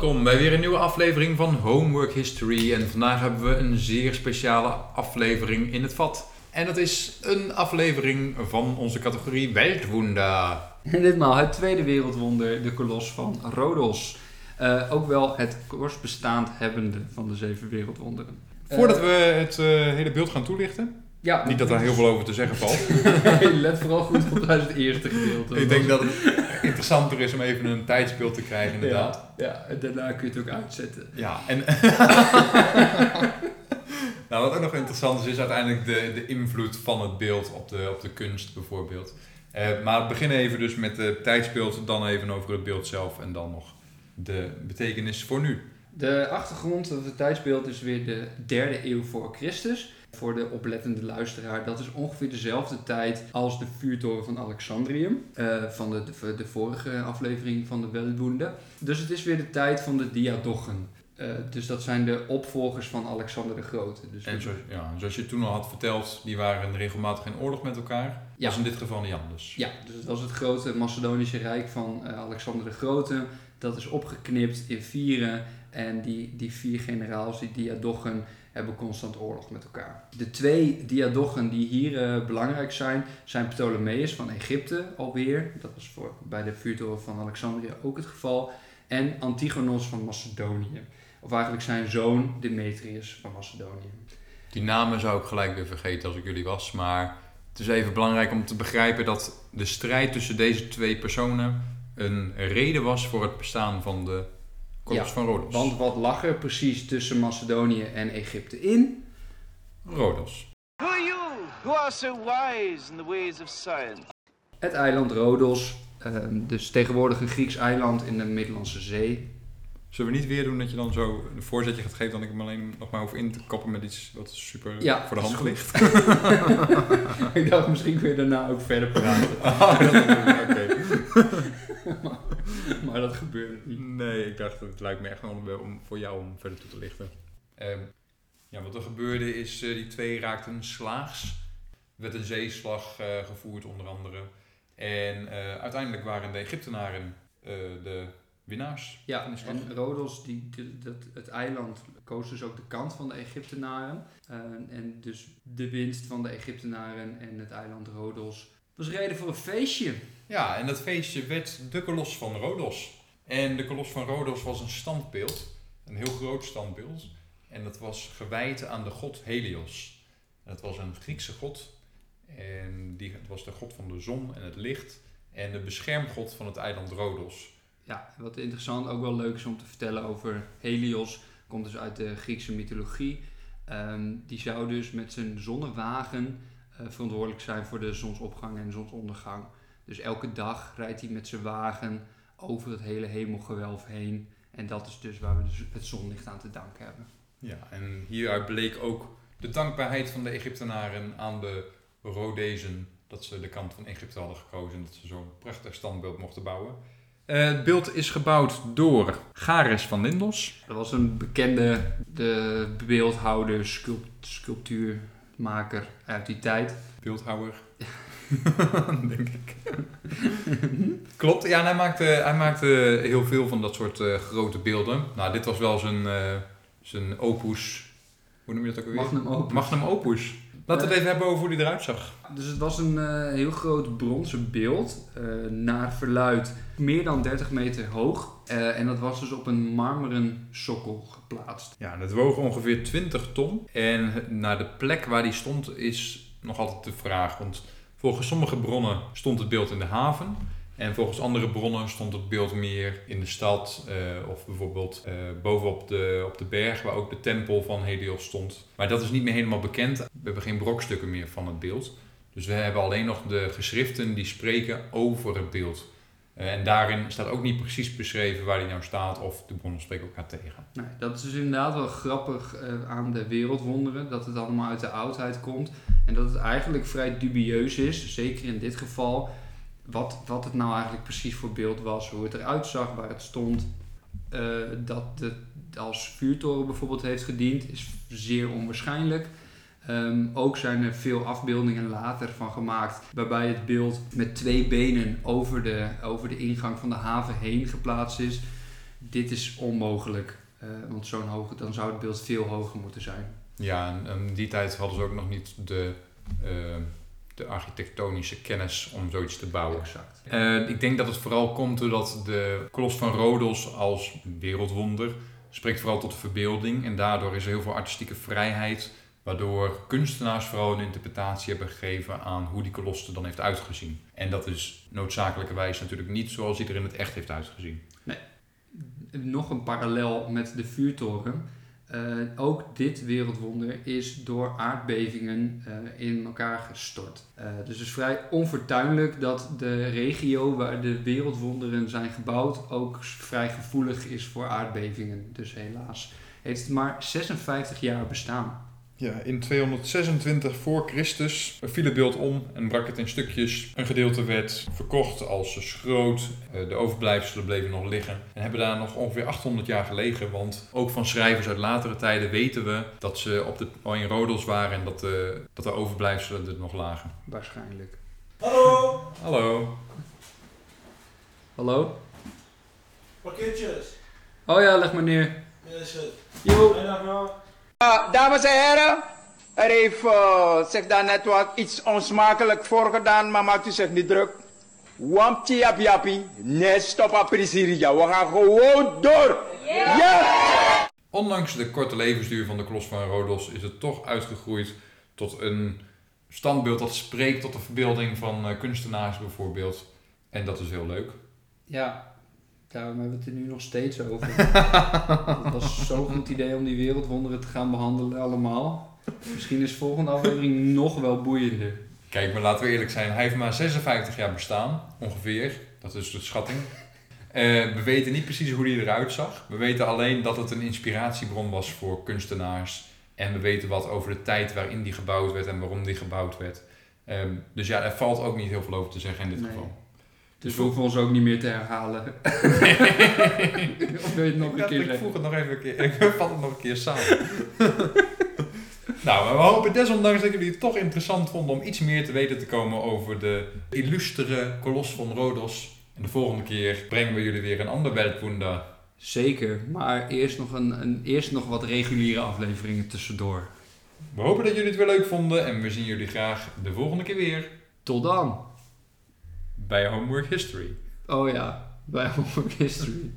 Welkom bij weer een nieuwe aflevering van Homework History. En vandaag hebben we een zeer speciale aflevering in het vat. En dat is een aflevering van onze categorie Weltwunder. En ditmaal het tweede wereldwonder, de kolos van Rhodos. Eh, ook wel het kortbestaand hebbende van de zeven wereldwonderen. Voordat Eh, we het eh, hele beeld gaan toelichten. Ja, Niet dat daar heel veel over te zeggen valt. Let vooral goed op uit het eerste gedeelte. Ik denk dat het interessanter is om even een tijdsbeeld te krijgen inderdaad. Ja, ja, en daarna kun je het ook uitzetten. Ja, en... nou, wat ook nog interessant is, is uiteindelijk de, de invloed van het beeld op de, op de kunst bijvoorbeeld. Eh, maar we beginnen even dus met het tijdsbeeld, dan even over het beeld zelf en dan nog de betekenis voor nu. De achtergrond, of het tijdsbeeld, is weer de derde eeuw voor Christus. Voor de oplettende luisteraar, dat is ongeveer dezelfde tijd als de vuurtoren van Alexandrium. eh, van de, de, de vorige aflevering van de Weltwunder. Dus het is weer de tijd van de diadochen. Eh, dus dat zijn de opvolgers van Alexander de Grote. Dus En zoals, ja, zoals je toen al had verteld, die waren regelmatig in oorlog met elkaar. Ja. Dat is in dit geval niet anders. Ja, dus het was het grote Macedonische Rijk van eh, Alexander de Grote. Dat is opgeknipt in vieren. En die, die vier generaals, die diadochen, hebben constant oorlog met elkaar. De twee diadochen die hier eh, belangrijk zijn, zijn Ptolemeus van Egypte alweer. Dat was voor, bij de vuurtoren van Alexandria ook het geval. En Antigonos van Macedonië. Of eigenlijk zijn zoon Demetrius van Macedonië. Die namen zou ik gelijk weer vergeten als ik jullie was. Maar het is even belangrijk om te begrijpen dat de strijd tussen deze twee personen een reden was voor het bestaan van de Kolos Ja, van Rhodos. Want wat lag er precies tussen Macedonië en Egypte in? Rhodos. Who are you who are so wise in the ways of science? Het eiland Rhodos, ehm, dus tegenwoordig een Grieks eiland in de Middellandse Zee. Zullen we niet weer doen dat je dan zo een voorzetje gaat geven, dan ik hem alleen nog maar hoef in te koppen met iets wat super Ja, voor de hand ligt? ik dacht misschien kun je daarna ook verder praten, Ah, dat- Oké. maar dat gebeurde niet. Nee, ik dacht het lijkt me echt wel om, voor jou om verder toe te lichten. Ehm, ja, wat er gebeurde is, eh, die twee raakten slaags. Er werd een zeeslag eh, gevoerd onder andere. En eh, uiteindelijk waren de Egyptenaren de winnaars Ja, van de slag. en Rhodos, die, die- dat, het eiland, koos dus ook de kant van de Egyptenaren. En dus de winst van de Egyptenaren en het eiland Was reden voor een feestje. Ja, en dat feestje werd de Kolos van Rhodos. En de Kolos van Rhodos was een standbeeld, een heel groot standbeeld. En dat was gewijd aan de god Helios. Dat was een Griekse god. En die het was de god van de zon en het licht. En de beschermgod van het eiland Rhodos. Ja, wat interessant ook wel leuk is om te vertellen over Helios, komt dus uit de Griekse mythologie. Ehm, die zou dus met zijn zonnewagen verantwoordelijk zijn voor de zonsopgang en zonsondergang. Dus elke dag rijdt hij met zijn wagen over het hele hemelgewelf heen. En dat is dus waar we dus het zonlicht aan te danken hebben. Ja, en hieruit bleek ook de dankbaarheid van de Egyptenaren aan de Rhodezen. Dat ze de kant van Egypte hadden gekozen en dat ze zo'n prachtig standbeeld mochten bouwen. Eh, het beeld is gebouwd door Gares van Lindos. Dat was een bekende de beeldhouder, sculpt, sculptuurmaker uit die tijd. Beeldhouwer. Denk ik. Klopt, ja, en hij maakte, hij maakte heel veel van dat soort eh, grote beelden. Nou, dit was wel zijn, eh, zijn opus. Hoe noem je dat ook? Magnum opus. Magnum opus. Laten we het even hebben over hoe die eruit zag. Dus het was een eh, heel groot bronzen beeld, eh, naar verluid meer dan 30 meter hoog. Eh, en dat was dus op een marmeren sokkel geplaatst. Ja, en het woog ongeveer 20 ton. En naar de plek waar die stond is nog altijd de vraag. Want volgens sommige bronnen stond het beeld in de haven. En volgens andere bronnen stond het beeld meer in de stad. eh, of bijvoorbeeld eh, bovenop de, op de berg waar ook de tempel van Helios stond. Maar dat is niet meer helemaal bekend. We hebben geen brokstukken meer van het beeld. Dus we hebben alleen nog de geschriften die spreken over het beeld. Eh, en daarin staat ook niet precies beschreven waar die nou staat of de bronnen spreken elkaar tegen. Nee, dat is dus inderdaad wel grappig aan de wereldwonderen, dat het allemaal uit de oudheid komt. En dat het eigenlijk vrij dubieus is, zeker in dit geval, wat, wat het nou eigenlijk precies voor beeld was, hoe het eruit zag, waar het stond. Eh, dat het als vuurtoren bijvoorbeeld heeft gediend, is zeer onwaarschijnlijk. Ehm, ook zijn er veel afbeeldingen later van gemaakt, waarbij het beeld met twee benen over de, over de ingang van de haven heen geplaatst is. dit is onmogelijk. eh, want zo'n hoge, dan zou het beeld veel hoger moeten zijn. Ja, en in die tijd hadden ze ook nog niet de, eh, de architectonische kennis om zoiets te bouwen. Exact. Eh, ik denk dat het vooral komt doordat de Kolos van Rhodos als wereldwonder spreekt vooral tot de verbeelding. En daardoor is er heel veel artistieke vrijheid, waardoor kunstenaars vooral een interpretatie hebben gegeven aan hoe die kolos er dan heeft uitgezien. En dat is noodzakelijkerwijs natuurlijk niet zoals hij er in het echt heeft uitgezien. Nog een parallel met de vuurtoren. Eh, ook dit wereldwonder is door aardbevingen eh, in elkaar gestort. Eh, dus het is vrij onfortuinlijk dat de regio waar de wereldwonderen zijn gebouwd ook vrij gevoelig is voor aardbevingen. Dus helaas heeft het maar 56 jaar bestaan. Ja, in 226 voor Christus viel het beeld om en brak het in stukjes. Een gedeelte werd verkocht als schroot. Eh, De overblijfselen bleven nog liggen. En hebben daar nog ongeveer 800 jaar gelegen. Want ook van schrijvers uit latere tijden weten we dat ze op de, al in Rodos waren en dat de, dat de overblijfselen er nog lagen. Waarschijnlijk. Hallo, Hallo. Hallo? parkeertjes. Oh ja, leg maar neer. Ja, is goed. Yo. Uh, dames en heren, er heeft uh, zich daar net wat iets onsmakelijk voorgedaan, maar maakt u zich niet druk. Wampje jap jappie, nee stop aprisirija, we gaan gewoon door. Ja! Ondanks de korte levensduur van de Kolos van Rodos is het toch uitgegroeid tot een standbeeld dat spreekt tot de verbeelding van eh, kunstenaars bijvoorbeeld. En dat is heel leuk. Ja, daarom hebben we het er nu nog steeds over. Het was zo'n goed idee om die wereldwonderen te gaan behandelen allemaal. Misschien is de volgende aflevering nog wel boeiender. Kijk, maar laten we eerlijk zijn. Hij heeft maar 56 jaar bestaan, ongeveer. Dat is de schatting. Eh, we weten niet precies hoe hij eruit zag. We weten alleen dat het een inspiratiebron was voor kunstenaars. En we weten wat over de tijd waarin die gebouwd werd en waarom die gebouwd werd. Ehm, dus ja, er valt ook niet heel veel over te zeggen in dit Nee. geval. Dus we hoeven ons ook niet meer te herhalen. of wil je het nog ik een keer ik voeg het nog even een keer. Ik vat het nog een keer samen. nou, we hopen desondanks dat jullie het toch interessant vonden om iets meer te weten te komen over de illustere kolos van Rhodos. En de volgende keer brengen we jullie weer een ander Weltwunder. Zeker, maar eerst nog, een, een, eerst nog wat reguliere afleveringen tussendoor. We hopen dat jullie het weer leuk vonden en we zien jullie graag de volgende keer weer Tot dan. Bij Homework History. Oh ja, bij Homework History.